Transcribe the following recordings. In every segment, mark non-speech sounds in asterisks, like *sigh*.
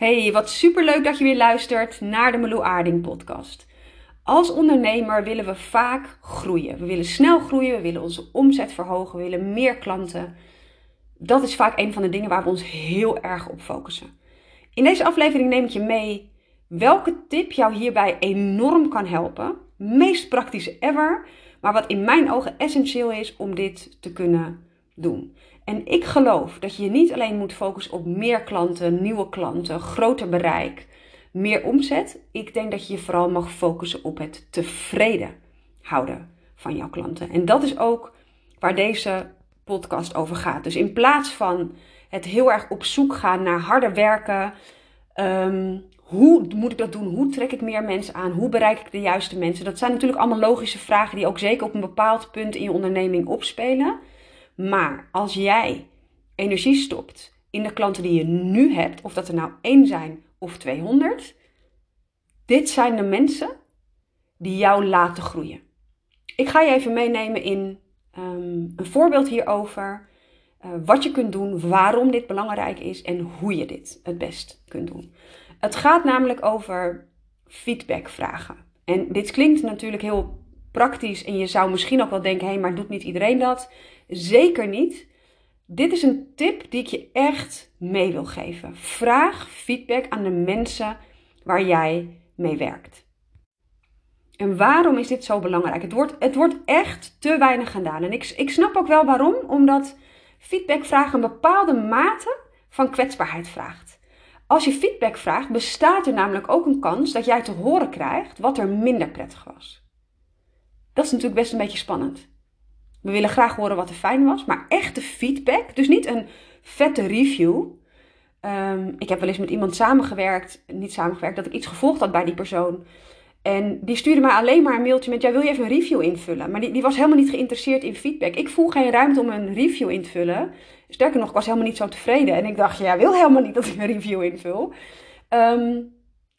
Hey, wat superleuk dat je weer luistert naar de Meloe Aarding podcast. Als ondernemer willen we vaak groeien. We willen snel groeien, we willen onze omzet verhogen, we willen meer klanten. Dat is vaak een van de dingen waar we ons heel erg op focussen. In deze aflevering neem ik je mee welke tip jou hierbij enorm kan helpen. Meest praktische ever, maar wat in mijn ogen essentieel is om dit te kunnen doen. En ik geloof dat je je niet alleen moet focussen op meer klanten, nieuwe klanten, groter bereik, meer omzet. Ik denk dat je je vooral mag focussen op het tevreden houden van jouw klanten. En dat is ook waar deze podcast over gaat. Dus in plaats van het heel erg op zoek gaan naar harder werken. Ehm, hoe moet ik dat doen? Hoe trek ik meer mensen aan? Hoe bereik ik de juiste mensen? Dat zijn natuurlijk allemaal logische vragen die ook zeker op een bepaald punt in je onderneming opspelen. Maar als jij energie stopt in de klanten die je nu hebt, of dat er nou één zijn of 200, dit zijn de mensen die jou laten groeien. Ik ga je even meenemen in um, een voorbeeld hierover. Uh, wat je kunt doen, waarom dit belangrijk is en hoe je dit het best kunt doen. Het gaat namelijk over feedback vragen. En dit klinkt natuurlijk heel praktisch en je zou misschien ook wel denken: hé, hey, maar doet niet iedereen dat? Zeker niet. Dit is een tip die ik je echt mee wil geven. Vraag feedback aan de mensen waar jij mee werkt. En waarom is dit zo belangrijk? Het wordt, het wordt echt te weinig gedaan. En ik, ik snap ook wel waarom, omdat feedback vragen een bepaalde mate van kwetsbaarheid vraagt. Als je feedback vraagt, bestaat er namelijk ook een kans dat jij te horen krijgt wat er minder prettig was. Dat is natuurlijk best een beetje spannend. We willen graag horen wat er fijn was, maar echte feedback. Dus niet een vette review. Um, ik heb wel eens met iemand samengewerkt, niet samengewerkt, dat ik iets gevolgd had bij die persoon. En die stuurde mij alleen maar een mailtje met: ja, wil je even een review invullen? Maar die, die was helemaal niet geïnteresseerd in feedback. Ik voel geen ruimte om een review in te vullen. Sterker nog, ik was helemaal niet zo tevreden. En ik dacht: ja, wil helemaal niet dat ik een review invul. Um,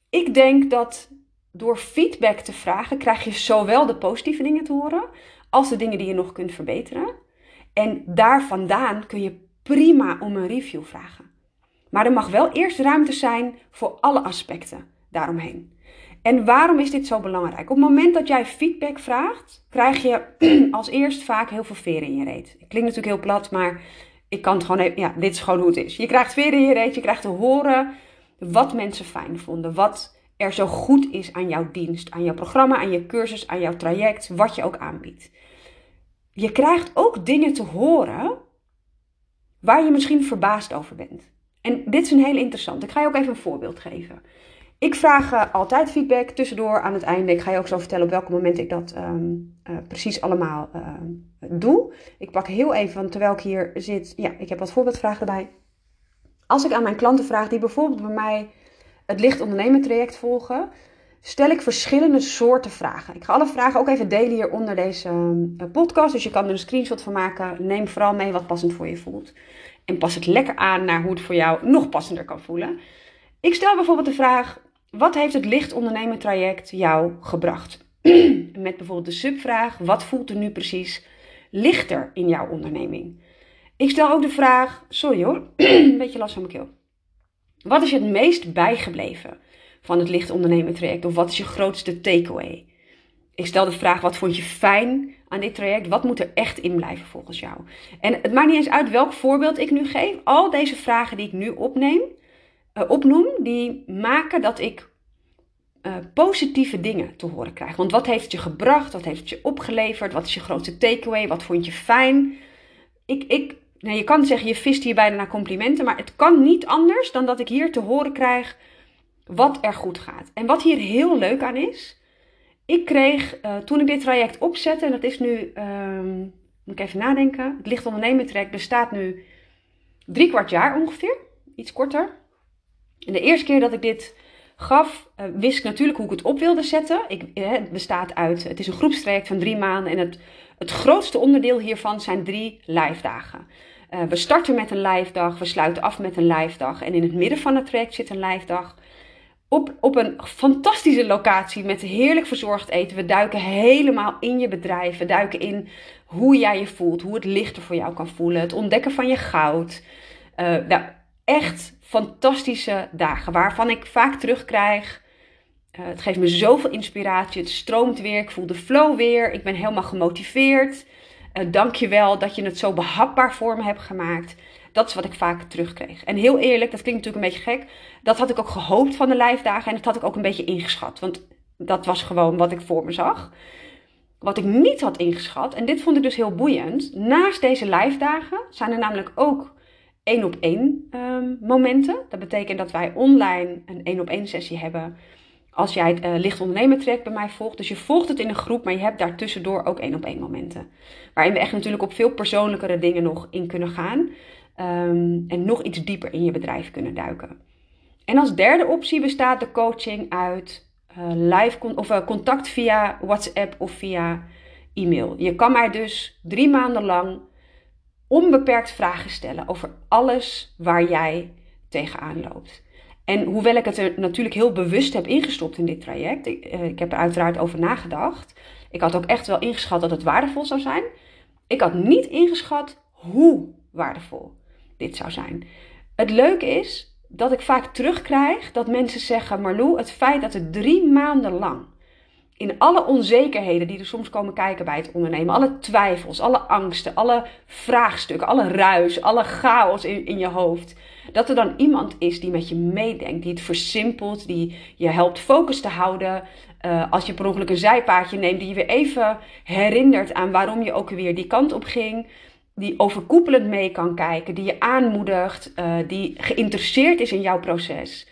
ik denk dat door feedback te vragen, krijg je zowel de positieve dingen te horen als de dingen die je nog kunt verbeteren. En daar vandaan kun je prima om een review vragen. Maar er mag wel eerst ruimte zijn voor alle aspecten daaromheen. En waarom is dit zo belangrijk? Op het moment dat jij feedback vraagt, krijg je *clears throat* als eerst vaak heel veel veren in je reet. Het klinkt natuurlijk heel plat, maar ik kan het gewoon even, ja, dit is gewoon hoe het is. Je krijgt veren in je reet, je krijgt te horen wat mensen fijn vonden, wat er zo goed is aan jouw dienst, aan jouw programma, aan je cursus, aan jouw traject, wat je ook aanbiedt. Je krijgt ook dingen te horen waar je misschien verbaasd over bent. En dit is een heel interessant. Ik ga je ook even een voorbeeld geven. Ik vraag uh, altijd feedback tussendoor aan het einde. Ik ga je ook zo vertellen op welk moment ik dat um, uh, precies allemaal uh, doe. Ik pak heel even, want terwijl ik hier zit, ja, ik heb wat voorbeeldvragen erbij. Als ik aan mijn klanten vraag die bijvoorbeeld bij mij het licht ondernemen traject volgen, stel ik verschillende soorten vragen. Ik ga alle vragen ook even delen hier onder deze ehm, podcast. Dus je kan er een screenshot van maken. Neem vooral mee wat passend voor je voelt. En pas het lekker aan naar hoe het voor jou nog passender kan voelen. Ik stel bijvoorbeeld de vraag: wat heeft het licht ondernemen traject jou gebracht? *clears throat* Met bijvoorbeeld de subvraag: wat voelt er nu precies lichter in jouw onderneming? Ik stel ook de vraag: sorry hoor, *clears throat* een beetje last van mijn keel. Wat is het meest bijgebleven van het licht ondernemen traject? Of wat is je grootste takeaway? Ik stel de vraag: wat vond je fijn aan dit traject? Wat moet er echt in blijven volgens jou? En het maakt niet eens uit welk voorbeeld ik nu geef. Al deze vragen die ik nu opneem, uh, opnoem, die maken dat ik uh, positieve dingen te horen krijg. Want wat heeft het je gebracht? Wat heeft het je opgeleverd? Wat is je grootste takeaway? Wat vond je fijn? Ik, ik nou, je kan zeggen, je vist hier bijna naar complimenten, maar het kan niet anders dan dat ik hier te horen krijg wat er goed gaat. En wat hier heel leuk aan is, ik kreeg uh, toen ik dit traject opzette, en dat is nu, um, moet ik even nadenken, het licht ondernemen traject bestaat nu drie kwart jaar ongeveer, iets korter. En de eerste keer dat ik dit gaf, uh, wist ik natuurlijk hoe ik het op wilde zetten. Ik, uh, het bestaat uit, het is een groepstraject van drie maanden en het, het grootste onderdeel hiervan zijn drie live dagen. Uh, we starten met een live dag, we sluiten af met een live dag. En in het midden van het traject zit een live dag. Op, op een fantastische locatie met heerlijk verzorgd eten. We duiken helemaal in je bedrijf. We duiken in hoe jij je voelt, hoe het lichter voor jou kan voelen. Het ontdekken van je goud. Uh, nou, echt fantastische dagen waarvan ik vaak terugkrijg. Uh, het geeft me zoveel inspiratie. Het stroomt weer. Ik voel de flow weer. Ik ben helemaal gemotiveerd. Dank je wel dat je het zo behapbaar voor me hebt gemaakt. Dat is wat ik vaak terugkreeg. En heel eerlijk, dat klinkt natuurlijk een beetje gek. Dat had ik ook gehoopt van de lijfdagen. En dat had ik ook een beetje ingeschat. Want dat was gewoon wat ik voor me zag. Wat ik niet had ingeschat, en dit vond ik dus heel boeiend. Naast deze lijfdagen zijn er namelijk ook één op één um, momenten. Dat betekent dat wij online een één op één sessie hebben. Als jij het uh, licht ondernemer trekt bij mij volgt. Dus je volgt het in een groep, maar je hebt daartussendoor ook één op één momenten. Waarin we echt natuurlijk op veel persoonlijkere dingen nog in kunnen gaan. Um, en nog iets dieper in je bedrijf kunnen duiken. En als derde optie bestaat de coaching uit uh, live of, uh, contact via WhatsApp of via e-mail. Je kan mij dus drie maanden lang onbeperkt vragen stellen over alles waar jij tegenaan loopt. En hoewel ik het er natuurlijk heel bewust heb ingestopt in dit traject, ik, uh, ik heb er uiteraard over nagedacht. Ik had ook echt wel ingeschat dat het waardevol zou zijn. Ik had niet ingeschat hoe waardevol dit zou zijn. Het leuke is, dat ik vaak terugkrijg dat mensen zeggen: Marlou, het feit dat het drie maanden lang in alle onzekerheden die er soms komen kijken bij het ondernemen, alle twijfels, alle angsten, alle vraagstukken, alle ruis, alle chaos in, in je hoofd, dat er dan iemand is die met je meedenkt, die het versimpelt, die je helpt focus te houden. Uh, als je per ongeluk een zijpaadje neemt, die je weer even herinnert aan waarom je ook weer die kant op ging die overkoepelend mee kan kijken, die je aanmoedigt, uh, die geïnteresseerd is in jouw proces.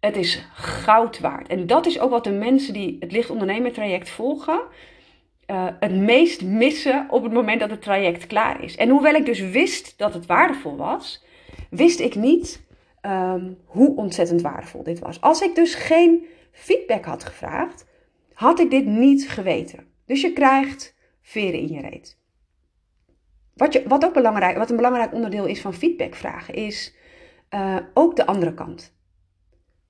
Het is goud waard. En dat is ook wat de mensen die het licht ondernemer traject volgen, uh, het meest missen op het moment dat het traject klaar is. En hoewel ik dus wist dat het waardevol was, wist ik niet um, hoe ontzettend waardevol dit was. Als ik dus geen feedback had gevraagd, had ik dit niet geweten. Dus je krijgt veren in je reet. Wat, je, wat ook belangrijk, wat een belangrijk onderdeel is van feedbackvragen, is uh, ook de andere kant.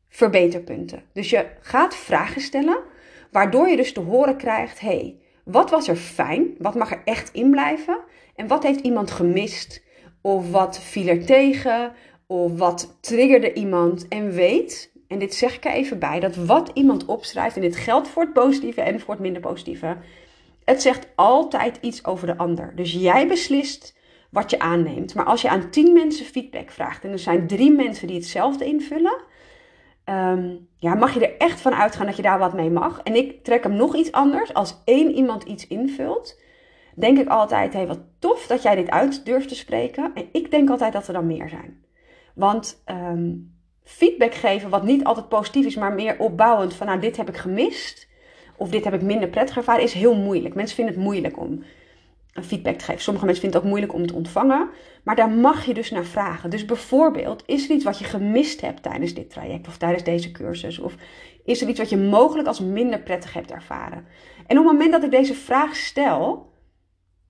Verbeterpunten. Dus je gaat vragen stellen, waardoor je dus te horen krijgt: hey, wat was er fijn? Wat mag er echt in blijven? En wat heeft iemand gemist? Of wat viel er tegen? Of wat triggerde iemand? En weet, en dit zeg ik er even bij, dat wat iemand opschrijft, en dit geldt voor het positieve en voor het minder positieve, het zegt altijd iets over de ander. Dus jij beslist wat je aanneemt. Maar als je aan tien mensen feedback vraagt en er zijn drie mensen die hetzelfde invullen, um, ja, mag je er echt van uitgaan dat je daar wat mee mag. En ik trek hem nog iets anders. Als één iemand iets invult, denk ik altijd: hé, hey, wat tof dat jij dit uit durft te spreken. En ik denk altijd dat er dan meer zijn. Want um, feedback geven, wat niet altijd positief is, maar meer opbouwend van: nou, dit heb ik gemist of dit heb ik minder prettig ervaren, is heel moeilijk. Mensen vinden het moeilijk om feedback te geven. Sommige mensen vinden het ook moeilijk om te ontvangen. Maar daar mag je dus naar vragen. Dus bijvoorbeeld, is er iets wat je gemist hebt tijdens dit traject of tijdens deze cursus? Of is er iets wat je mogelijk als minder prettig hebt ervaren? En op het moment dat ik deze vraag stel,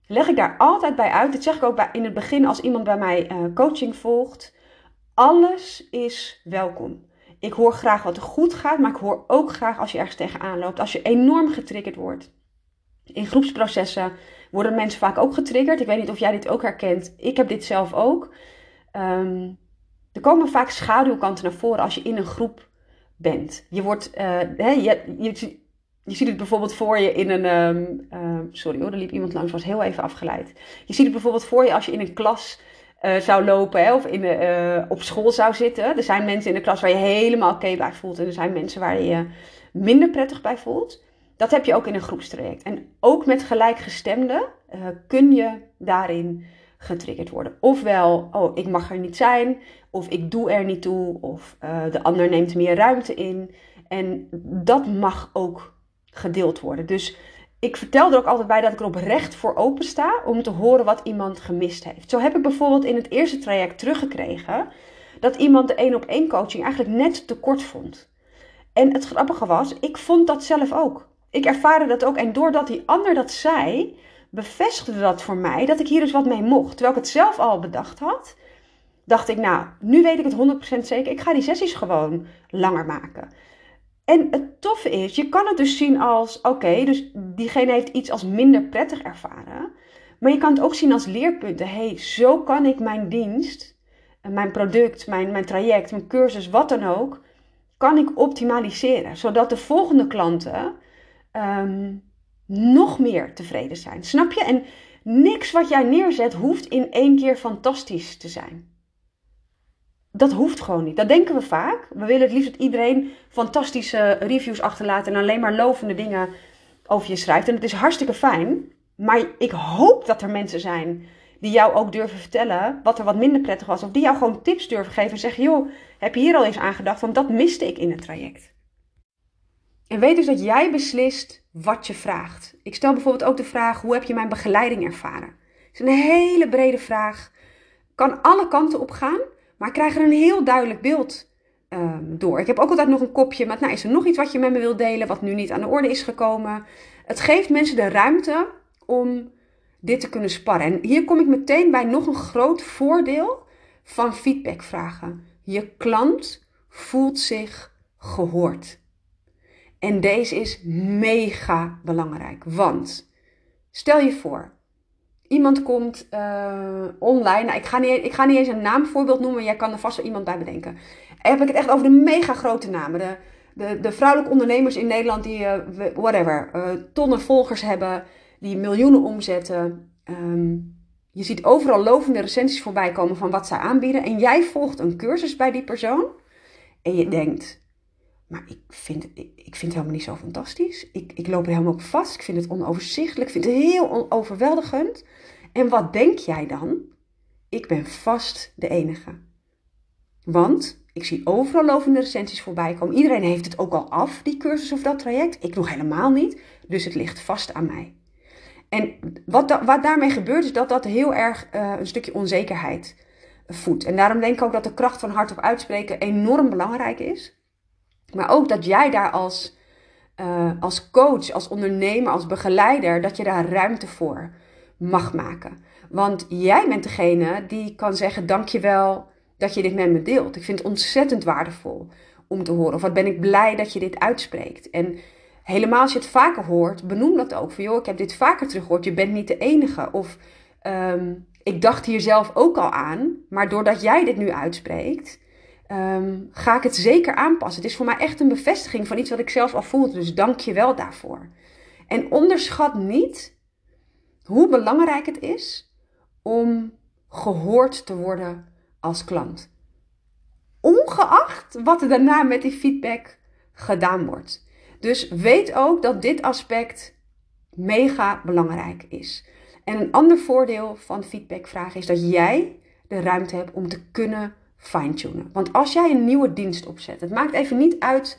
leg ik daar altijd bij uit. Dit zeg ik ook bij, in het begin als iemand bij mij uh, coaching volgt. Alles is welkom. Ik hoor graag wat er goed gaat, maar ik hoor ook graag als je ergens tegenaan loopt. Als je enorm getriggerd wordt. In groepsprocessen worden mensen vaak ook getriggerd. Ik weet niet of jij dit ook herkent. Ik heb dit zelf ook. Um, er komen vaak schaduwkanten naar voren als je in een groep bent. Je wordt, uh, je, je, je, ziet het bijvoorbeeld voor je in een. Um, uh, sorry hoor, er liep iemand langs, was heel even afgeleid. Je ziet het bijvoorbeeld voor je als je in een klas uh, zou lopen hè, of in de, uh, op school zou zitten. Er zijn mensen in de klas waar je helemaal oké bij voelt en er zijn mensen waar je je minder prettig bij voelt. Dat heb je ook in een groepstraject. En ook met gelijkgestemden uh, kun je daarin getriggerd worden. Ofwel, oh, ik mag er niet zijn, of ik doe er niet toe, of de ander neemt meer ruimte in. En dat mag ook gedeeld worden. Dus ik vertel er ook altijd bij dat ik er oprecht voor open sta om te horen wat iemand gemist heeft. Zo heb ik bijvoorbeeld in het eerste traject teruggekregen dat iemand de één op één coaching eigenlijk net te kort vond. En het grappige was, ik vond dat zelf ook. Ik ervaarde dat ook. En doordat die ander dat zei, bevestigde dat voor mij dat ik hier dus wat mee mocht. Terwijl ik het zelf al bedacht had, dacht ik, nou, nu weet ik het 100% zeker. Ik ga die sessies gewoon langer maken. En het toffe is, je kan het dus zien als: oké, dus diegene heeft iets als minder prettig ervaren. Maar je kan het ook zien als leerpunten. hey, zo kan ik mijn dienst mijn product, mijn, mijn traject, mijn cursus, wat dan ook, kan ik optimaliseren. Zodat de volgende klanten ehm, nog meer tevreden zijn. Snap je? En niks wat jij neerzet hoeft in één keer fantastisch te zijn. Dat hoeft gewoon niet. Dat denken we vaak. We willen het liefst dat iedereen fantastische reviews achterlaat en alleen maar lovende dingen over je schrijft. En het is hartstikke fijn. Maar ik hoop dat er mensen zijn die jou ook durven vertellen wat er wat minder prettig was. Of die jou gewoon tips durven geven en zeggen: joh, heb je hier al eens aan gedacht? Want dat miste ik in het traject. En weet dus dat jij beslist wat je vraagt. Ik stel bijvoorbeeld ook de vraag: hoe heb je mijn begeleiding ervaren? Het is een hele brede vraag. Kan alle kanten op gaan, maar ik krijg er een heel duidelijk beeld um, door. Ik heb ook altijd nog een kopje met: nou, is er nog iets wat je met me wilt delen, wat nu niet aan de orde is gekomen? Het geeft mensen de ruimte om dit te kunnen sparren. En hier kom ik meteen bij nog een groot voordeel van feedbackvragen. Je klant voelt zich gehoord. En deze is mega belangrijk. Want stel je voor, iemand komt uh, online. Nou, ik, ga niet, ik ga niet eens een naamvoorbeeld noemen, jij kan er vast wel iemand bij bedenken. En heb ik het echt over de mega grote namen. De, de, de vrouwelijke ondernemers in Nederland die, uh, whatever, uh, tonnen volgers hebben die miljoenen omzetten. Ehm, je ziet overal lovende recensies voorbij komen van wat zij aanbieden. En jij volgt een cursus bij die persoon. En je denkt, maar ik vind, ik, vind het helemaal niet zo fantastisch. Ik, ik loop er helemaal op vast. Ik vind het onoverzichtelijk. Ik vind het heel overweldigend. En wat denk jij dan? Ik ben vast de enige. Want ik zie overal lovende recensies voorbij komen. Iedereen heeft het ook al af, die cursus of dat traject. Ik nog helemaal niet. Dus het ligt vast aan mij. En wat, wat daarmee gebeurt is dat dat heel erg uh, een stukje onzekerheid voedt. En daarom denk ik ook dat de kracht van hardop uitspreken enorm belangrijk is. Maar ook dat jij daar als, uh, als coach, als ondernemer, als begeleider, dat je daar ruimte voor mag maken. Want jij bent degene die kan zeggen: Dankjewel dat je dit met me deelt. Ik vind het ontzettend waardevol om te horen. Of wat ben ik blij dat je dit uitspreekt. En helemaal als je het vaker hoort, benoem dat ook. Van joh, ik heb dit vaker teruggehoord, je bent niet de enige. Of um, ik dacht hier zelf ook al aan, maar doordat jij dit nu uitspreekt, um, ga ik het zeker aanpassen. Het is voor mij echt een bevestiging van iets wat ik zelf al voelde. Dus dank je wel daarvoor. En onderschat niet hoe belangrijk het is om gehoord te worden als klant. Ongeacht wat er daarna met die feedback gedaan wordt. Dus weet ook dat dit aspect mega belangrijk is. En een ander voordeel van feedbackvragen is dat jij de ruimte hebt om te kunnen fine-tunen. Want als jij een nieuwe dienst opzet, het maakt even niet uit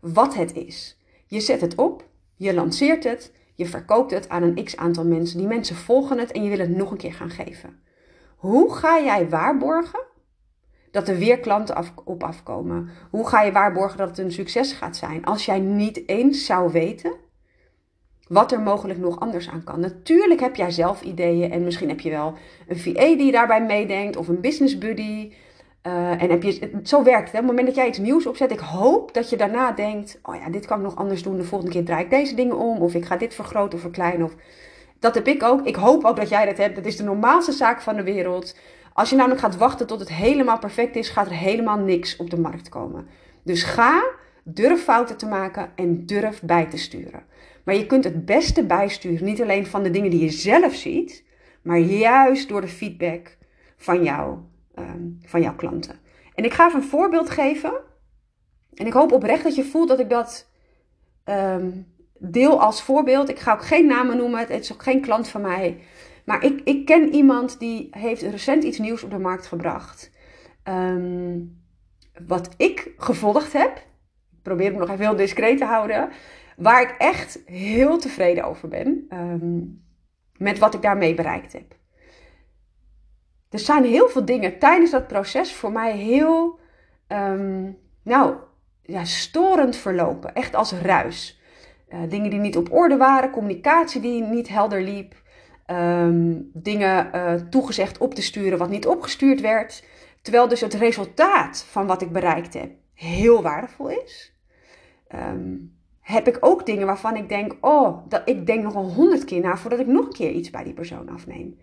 wat het is. Je zet het op, je lanceert het, je verkoopt het aan een x aantal mensen. Die mensen volgen het en je wil het nog een keer gaan geven. Hoe ga jij waarborgen dat er weer klanten op afkomen? Hoe ga je waarborgen dat het een succes gaat zijn als jij niet eens zou weten wat er mogelijk nog anders aan kan? Natuurlijk heb jij zelf ideeën en misschien heb je wel een VA die daarbij meedenkt of een business buddy. Uh, en heb je, zo werkt het. Hè? Op het moment dat jij iets nieuws opzet, ik hoop dat je daarna denkt: oh ja, dit kan ik nog anders doen. De volgende keer draai ik deze dingen om. Of ik ga dit vergroten of verkleinen. Of... Dat heb ik ook. Ik hoop ook dat jij dat hebt. Dat is de normaalste zaak van de wereld. Als je namelijk gaat wachten tot het helemaal perfect is, gaat er helemaal niks op de markt komen. Dus ga, durf fouten te maken en durf bij te sturen. Maar je kunt het beste bijsturen, niet alleen van de dingen die je zelf ziet, maar juist door de feedback van, jou, ehm, van jouw klanten. En ik ga even een voorbeeld geven. En ik hoop oprecht dat je voelt dat ik dat um, deel als voorbeeld. Ik ga ook geen namen noemen, het is ook geen klant van mij. Maar ik, ik ken iemand die heeft recent iets nieuws op de markt gebracht. Um, wat ik gevolgd heb. Ik probeer hem nog even heel discreet te houden. Waar ik echt heel tevreden over ben. Met wat ik daarmee bereikt heb. Er zijn heel veel dingen tijdens dat proces voor mij heel, um, nou, ja, storend verlopen. Echt als ruis. Uh, dingen die niet op orde waren, communicatie die niet helder liep um, dingen uh, toegezegd op te sturen wat niet opgestuurd werd. Terwijl dus het resultaat van wat ik bereikt heb heel waardevol is. Um, heb ik ook dingen waarvan ik denk, oh, dat, ik denk nog een honderd keer na voordat ik nog een keer iets bij die persoon afneem.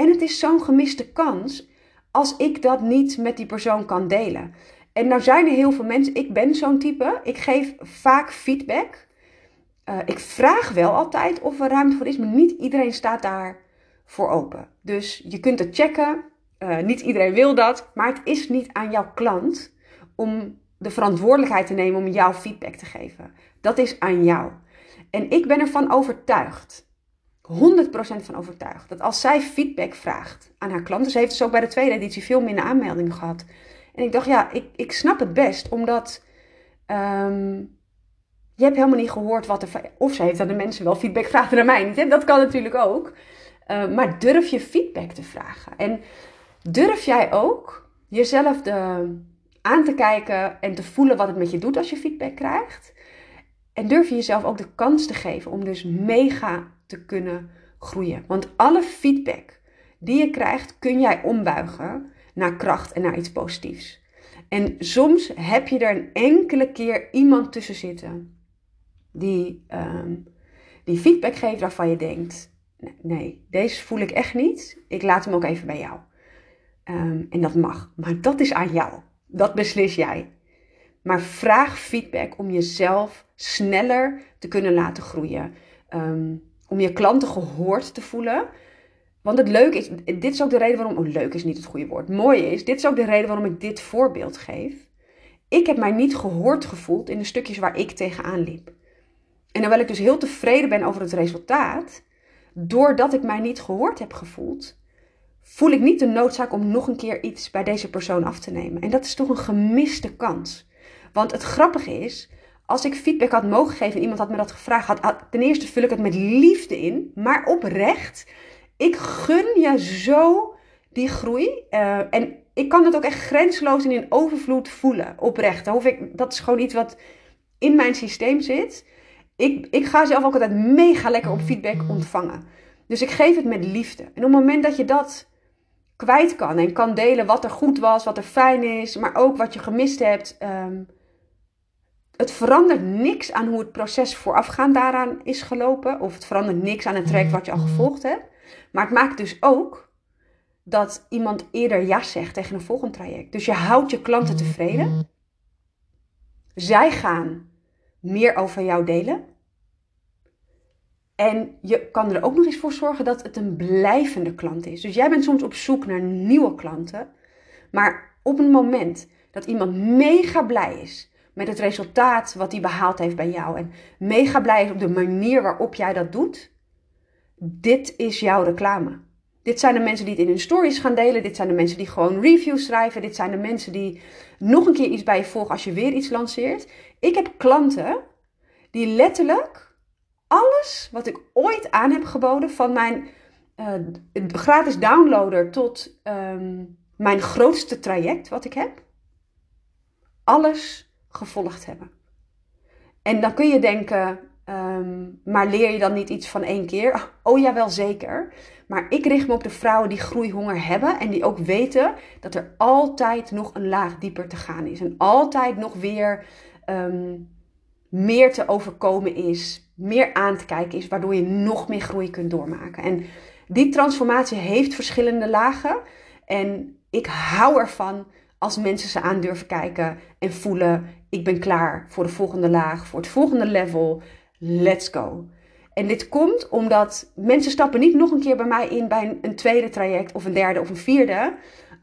En het is zo'n gemiste kans als ik dat niet met die persoon kan delen. En nou zijn er heel veel mensen, ik ben zo'n type, ik geef vaak feedback. Uh, ik vraag wel altijd of er ruimte voor is, maar niet iedereen staat daar voor open. Dus je kunt het checken, uh, niet iedereen wil dat, maar het is niet aan jouw klant om de verantwoordelijkheid te nemen om jouw feedback te geven. Dat is aan jou. En ik ben ervan overtuigd, 100% van overtuigd, dat als zij feedback vraagt aan haar klanten, ze heeft dus ook bij de tweede editie veel minder aanmeldingen gehad. En ik dacht, ja, ik, ik snap het best, omdat um, je hebt helemaal niet gehoord wat er. Of ze heeft aan de mensen wel feedback vragen naar mij niet. Dat kan natuurlijk ook. Uh, maar durf je feedback te vragen. En durf jij ook jezelf de, aan te kijken en te voelen wat het met je doet als je feedback krijgt. En durf je jezelf ook de kans te geven om dus mega te kunnen groeien. Want alle feedback die je krijgt, kun jij ombuigen naar kracht en naar iets positiefs. En soms heb je er een enkele keer iemand tussen zitten die, um, die feedback geeft waarvan je denkt: nee, deze voel ik echt niet. Ik laat hem ook even bij jou. Um, en dat mag, maar dat is aan jou. Dat beslis jij. Maar vraag feedback om jezelf sneller te kunnen laten groeien. Um, om je klanten gehoord te voelen. Want het leuke is, dit is ook de reden waarom, oh, leuk is niet het goede woord, mooi is, dit is ook de reden waarom ik dit voorbeeld geef. Ik heb mij niet gehoord gevoeld in de stukjes waar ik tegenaan liep. En terwijl ik dus heel tevreden ben over het resultaat, doordat ik mij niet gehoord heb gevoeld, voel ik niet de noodzaak om nog een keer iets bij deze persoon af te nemen. En dat is toch een gemiste kans. Want het grappige is, als ik feedback had mogen geven en iemand had me dat gevraagd, had, ten eerste vul ik het met liefde in, maar oprecht. Ik gun je zo die groei. Uh, en ik kan het ook echt grensloos en in overvloed voelen, oprecht. hoef ik, dat is gewoon iets wat in mijn systeem zit. Ik, ik ga zelf ook altijd mega lekker op feedback ontvangen. Dus ik geef het met liefde. En op het moment dat je dat kwijt kan en kan delen wat er goed was, wat er fijn is, maar ook wat je gemist hebt. Um, het verandert niks aan hoe het proces voorafgaand daaraan is gelopen. Of het verandert niks aan het traject wat je al gevolgd hebt. Maar het maakt dus ook dat iemand eerder ja zegt tegen een volgend traject. Dus je houdt je klanten tevreden. Zij gaan meer over jou delen. En je kan er ook nog eens voor zorgen dat het een blijvende klant is. Dus jij bent soms op zoek naar nieuwe klanten. Maar op een moment dat iemand mega blij is met het resultaat wat hij behaald heeft bij jou. En mega blij is op de manier waarop jij dat doet. Dit is jouw reclame. Dit zijn de mensen die het in hun stories gaan delen. Dit zijn de mensen die gewoon reviews schrijven. Dit zijn de mensen die nog een keer iets bij je volgen als je weer iets lanceert. Ik heb klanten die letterlijk alles wat ik ooit aan heb geboden, van mijn uh, gratis downloader tot um, mijn grootste traject wat ik heb, alles gevolgd hebben. En dan kun je denken, um, maar leer je dan niet iets van één keer? Oh ja, wel zeker. Maar ik richt me op de vrouwen die groeihonger hebben en die ook weten dat er altijd nog een laag dieper te gaan is. En altijd nog weer um, meer te overkomen is, meer aan te kijken is, waardoor je nog meer groei kunt doormaken. En die transformatie heeft verschillende lagen. En ik hou ervan als mensen ze aan durven kijken en voelen: ik ben klaar voor de volgende laag, voor het volgende level. Let's go. En dit komt omdat mensen stappen niet nog een keer bij mij in bij een, tweede traject of een derde of een vierde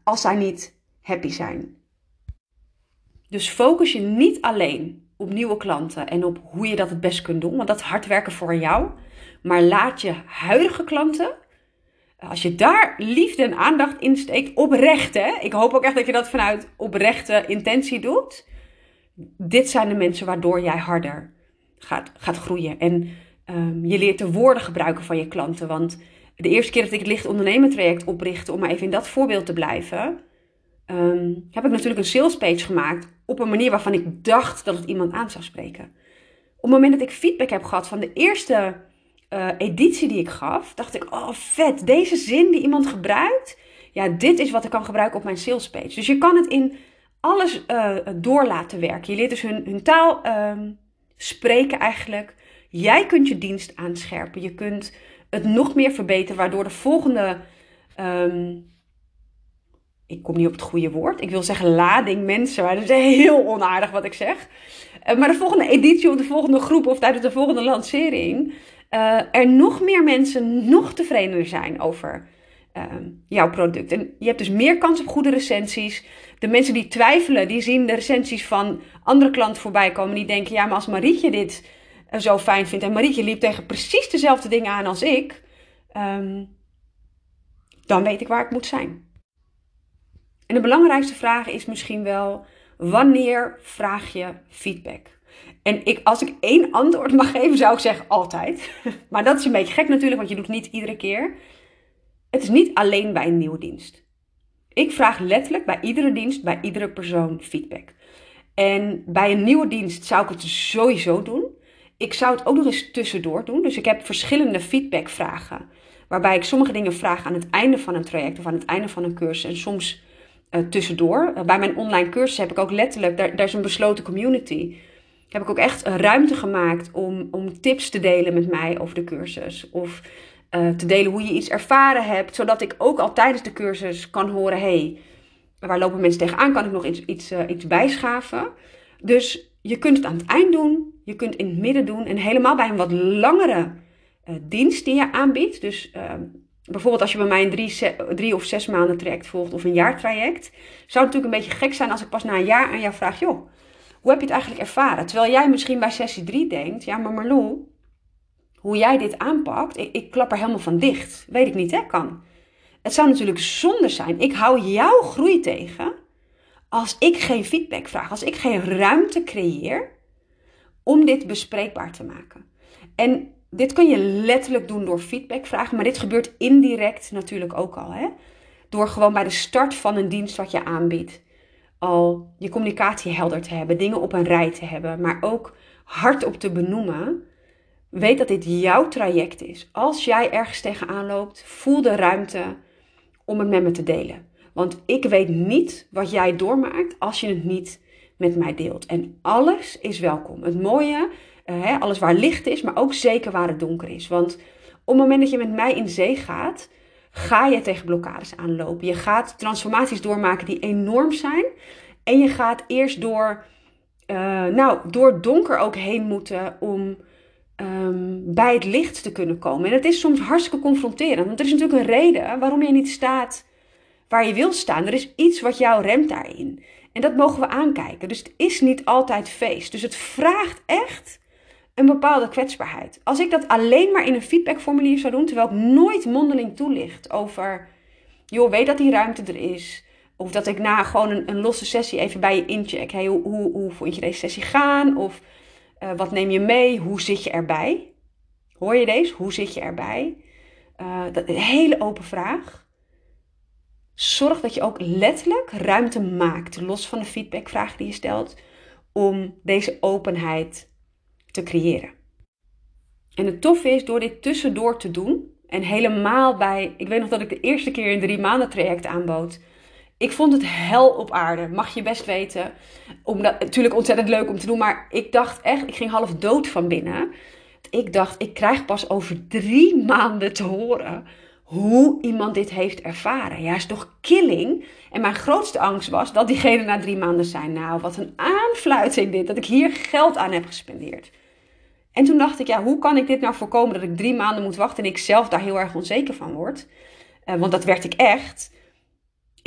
als zij niet happy zijn. Dus focus je niet alleen op nieuwe klanten en op hoe je dat het best kunt doen. Want dat is hard werken voor jou. Maar laat je huidige klanten, als je daar liefde en aandacht in steekt, oprecht. Ik hoop ook echt dat je dat vanuit oprechte intentie doet. Dit zijn de mensen waardoor jij harder gaat, gaat groeien. En um, je leert de woorden gebruiken van je klanten. Want de eerste keer dat ik het licht ondernemen traject oprichtte, om maar even in dat voorbeeld te blijven um, heb ik natuurlijk een sales page gemaakt op een manier waarvan ik dacht dat het iemand aan zou spreken. Op het moment dat ik feedback heb gehad van de eerste uh, editie die ik gaf, dacht ik, oh vet, deze zin die iemand gebruikt, ja, dit is wat ik kan gebruiken op mijn sales page. Dus je kan het in alles uh, door laten werken. Je leert dus hun, hun taal uh, spreken eigenlijk. Jij kunt je dienst aanscherpen. Je kunt het nog meer verbeteren, waardoor de volgende um, ik kom niet op het goede woord. Ik wil zeggen lading mensen, maar dat is heel onaardig wat ik zeg. Uh, maar de volgende editie of de volgende groep of tijdens de volgende lancering uh, er nog meer mensen nog tevredener zijn over uh, jouw product. En je hebt dus meer kans op goede recensies. De mensen die twijfelen, die zien de recensies van andere klanten voorbij komen. Die denken, ja, maar als Marietje dit zo fijn vindt en Marietje liep tegen precies dezelfde dingen aan als ik, um, dan weet ik waar ik moet zijn. En de belangrijkste vraag is misschien wel: wanneer vraag je feedback? En ik, als ik één antwoord mag geven, zou ik zeggen altijd. *laughs* Maar dat is een beetje gek natuurlijk, want je doet het niet iedere keer. Het is niet alleen bij een nieuwe dienst. Ik vraag letterlijk bij iedere dienst, bij iedere persoon feedback. En bij een nieuwe dienst zou ik het sowieso doen. Ik zou het ook nog eens tussendoor doen. Dus ik heb verschillende feedbackvragen. Waarbij ik sommige dingen vraag aan het einde van een traject of aan het einde van een cursus. En soms uh, tussendoor. Uh, bij mijn online cursus heb ik ook letterlijk, daar, daar is een besloten community. Heb ik ook echt ruimte gemaakt om, om tips te delen met mij over de cursus. Of uh, te delen hoe je iets ervaren hebt. Zodat ik ook al tijdens de cursus kan horen: hey, waar lopen mensen tegenaan? Kan ik nog iets, iets, iets bijschaven? Dus je kunt het aan het eind doen, je kunt in het midden doen. En helemaal bij een wat langere dienst die je aanbiedt. Dus ehm, bijvoorbeeld als je bij mij een drie, drie, of zes maanden traject volgt of een jaartraject, zou het natuurlijk een beetje gek zijn als ik pas na een jaar aan jou vraag, joh, hoe heb je het eigenlijk ervaren? Terwijl jij misschien bij sessie 3 denkt, ja maar Marlou, hoe jij dit aanpakt, ik, ik klap er helemaal van dicht. Weet ik niet, hè, kan. Het zou natuurlijk zonde zijn. Ik hou jouw groei tegen als ik geen feedback vraag, als ik geen ruimte creëer om dit bespreekbaar te maken. En dit kun je letterlijk doen door feedback vragen, maar dit gebeurt indirect natuurlijk ook al. Hè? Door gewoon bij de start van een dienst wat je aanbiedt, al je communicatie helder te hebben, dingen op een rij te hebben, maar ook hardop te benoemen. Weet dat dit jouw traject is. Als jij ergens tegenaan loopt, voel de ruimte om het met me te delen. Want ik weet niet wat jij doormaakt als je het niet met mij deelt. En alles is welkom. Het mooie uh, alles waar licht is, maar ook zeker waar het donker is. Want op het moment dat je met mij in zee gaat, ga je tegen blokkades aanlopen. Je gaat transformaties doormaken die enorm zijn. En je gaat eerst door, uh, nou, door donker ook heen moeten om um, bij het licht te kunnen komen. En het is soms hartstikke confronterend. Want er is natuurlijk een reden waarom je niet staat waar je wil staan. Er is iets wat jou remt daarin. En dat mogen we aankijken. Dus het is niet altijd feest. Dus het vraagt echt een bepaalde kwetsbaarheid. Als ik dat alleen maar in een feedbackformulier zou doen, terwijl ik nooit mondeling toelicht over, joh, weet dat die ruimte er is. Of dat ik na gewoon een, een losse sessie even bij je incheck. Hey, hoe, hoe, hoe vond je deze sessie gaan? Of uh, wat neem je mee? Hoe zit je erbij? Hoor je deze? Hoe zit je erbij? Uh, dat, een hele open vraag. Zorg dat je ook letterlijk ruimte maakt, los van de feedbackvraag die je stelt, om deze openheid te creëren. En het toffe is, door dit tussendoor te doen, en helemaal bij, ik weet nog dat ik de eerste keer een drie maanden traject aanbood. Ik vond het hel op aarde, mag je best weten. Omdat, natuurlijk ontzettend leuk om te doen, maar ik dacht echt, ik ging half dood van binnen. Ik dacht, ik krijg pas over drie maanden te horen hoe iemand dit heeft ervaren. Ja, is toch killing? En mijn grootste angst was dat diegene na drie maanden zei: Nou, wat een aanfluiting dit, dat ik hier geld aan heb gespendeerd. En toen dacht ik, ja, hoe kan ik dit nou voorkomen dat ik drie maanden moet wachten en ik zelf daar heel erg onzeker van word? Uh, want dat werd ik echt.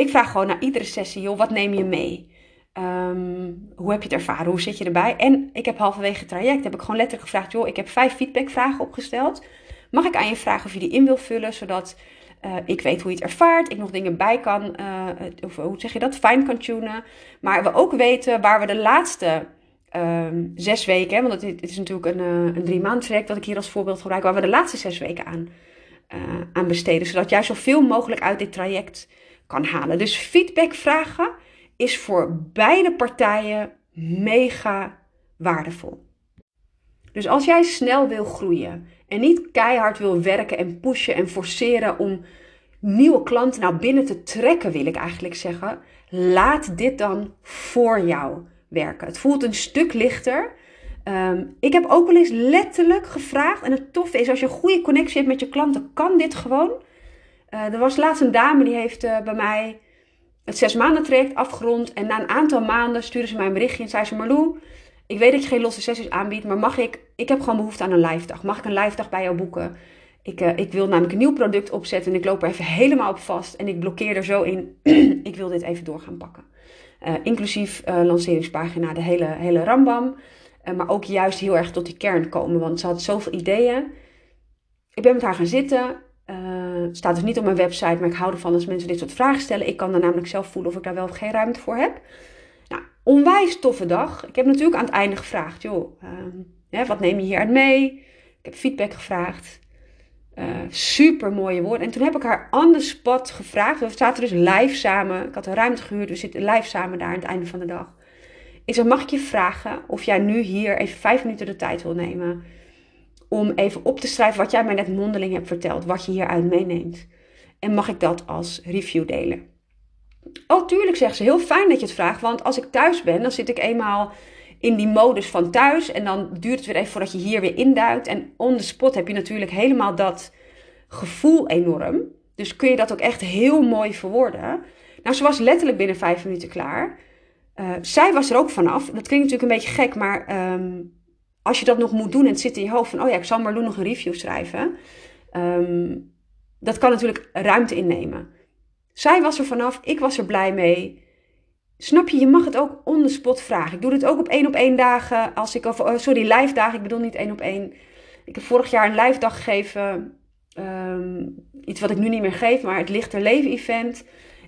Ik vraag gewoon na iedere sessie, joh, wat neem je mee? Um, hoe heb je het ervaren? Hoe zit je erbij? En ik heb halverwege het traject, heb ik gewoon letterlijk gevraagd, joh, ik heb vijf feedbackvragen opgesteld. Mag ik aan je vragen of je die in wil vullen, zodat uh, ik weet hoe je het ervaart, ik nog dingen bij kan, uh, of hoe zeg je dat, fijn kan tunen. Maar we ook weten waar we de laatste um, zes weken, want het, is natuurlijk een, uh, een drie maand traject dat ik hier als voorbeeld gebruik, waar we de laatste zes weken aan, aan besteden, zodat jij zoveel mogelijk uit dit traject halen. Dus feedback vragen is voor beide partijen mega waardevol. Dus als jij snel wil groeien en niet keihard wil werken en pushen en forceren om nieuwe klanten nou binnen te trekken, wil ik eigenlijk zeggen, laat dit dan voor jou werken. Het voelt een stuk lichter. Um, ik heb ook wel eens letterlijk gevraagd, en het toffe is, als je een goede connectie hebt met je klanten, kan dit gewoon. Uh, er was laatst een dame die heeft uh, bij mij het zes maanden traject afgerond. En na een aantal maanden stuurde ze mij een berichtje en zei ze: Marlou, ik weet dat je geen losse sessies aanbiedt, maar mag ik, ik heb gewoon behoefte aan een live dag. Mag ik een live dag bij jou boeken? Ik, uh, ik wil namelijk een nieuw product opzetten en ik loop er even helemaal op vast. En ik blokkeer er zo in, *clears throat* ik wil dit even door gaan pakken. Inclusief uh, lanceringspagina, de hele, hele rambam. maar ook juist heel erg tot die kern komen, want ze had zoveel ideeën. Ik ben met haar gaan zitten. Staat dus niet op mijn website, maar ik hou ervan als mensen dit soort vragen stellen. Ik kan dan namelijk zelf voelen of ik daar wel of geen ruimte voor heb. Nou, onwijs toffe dag. Ik heb natuurlijk aan het einde gevraagd, joh, uh, wat neem je hieruit mee? Ik heb feedback gevraagd. Uh, super mooie woorden. En toen heb ik haar on the spot gevraagd. We zaten dus live samen. Ik had een ruimte gehuurd. We zitten live samen daar aan het einde van de dag. Ik zei: Mag ik je vragen of jij nu hier even vijf minuten de tijd wil nemen? Om even op te schrijven wat jij mij net mondeling hebt verteld. Wat je hieruit meeneemt. En mag ik dat als review delen? Oh, tuurlijk, zegt ze. Heel fijn dat je het vraagt. Want als ik thuis ben, dan zit ik eenmaal in die modus van thuis. En dan duurt het weer even voordat je hier weer induikt. En on the spot heb je natuurlijk helemaal dat gevoel enorm. Dus kun je dat ook echt heel mooi verwoorden. Nou, ze was letterlijk binnen vijf minuten klaar. Uh, zij was er ook vanaf. Dat klinkt natuurlijk een beetje gek, maar um, als je dat nog moet doen en het zit in je hoofd van, oh ja, ik zal Marloen nog een review schrijven. Um, dat kan natuurlijk ruimte innemen. Zij was er vanaf, ik was er blij mee. Snap je, je mag het ook on the spot vragen. Ik doe dit ook op één op één dagen. Als ik, of, oh, sorry, live dagen. Ik bedoel niet één op één. Ik heb vorig jaar een live dag gegeven. Um, iets wat ik nu niet meer geef, maar het Lichter Leven event.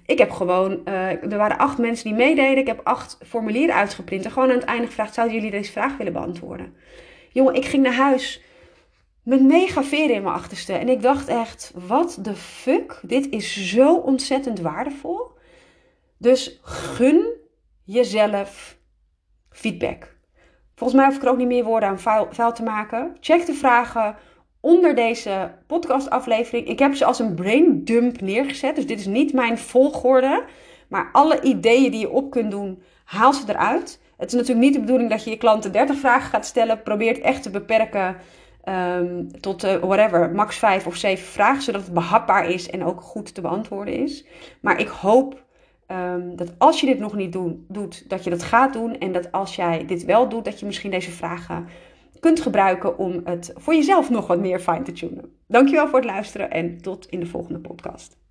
Ik heb gewoon, uh, er waren acht mensen die meededen. Ik heb acht formulieren uitgeprint. En gewoon aan het einde gevraagd, zouden jullie deze vraag willen beantwoorden? Jongen, ik ging naar huis met mega veren in mijn achterste. En ik dacht echt, wat de fuck? Dit is zo ontzettend waardevol. Dus gun jezelf feedback. Volgens mij hoef ik er ook niet meer woorden aan vuil, vuil te maken. Check de vragen onder deze podcastaflevering. Ik heb ze als een brain dump neergezet. Dus dit is niet mijn volgorde. Maar alle ideeën die je op kunt doen, haal ze eruit. Het is natuurlijk niet de bedoeling dat je je klanten 30 vragen gaat stellen. Probeer het echt te beperken um, tot uh, whatever, max 5 of 7 vragen. Zodat het behapbaar is en ook goed te beantwoorden is. Maar ik hoop Um, dat als je dit nog niet doet, dat je dat gaat doen. En dat als jij dit wel doet, dat je misschien deze vragen kunt gebruiken om het voor jezelf nog wat meer fine te tunen. Dankjewel voor het luisteren en tot in de volgende podcast.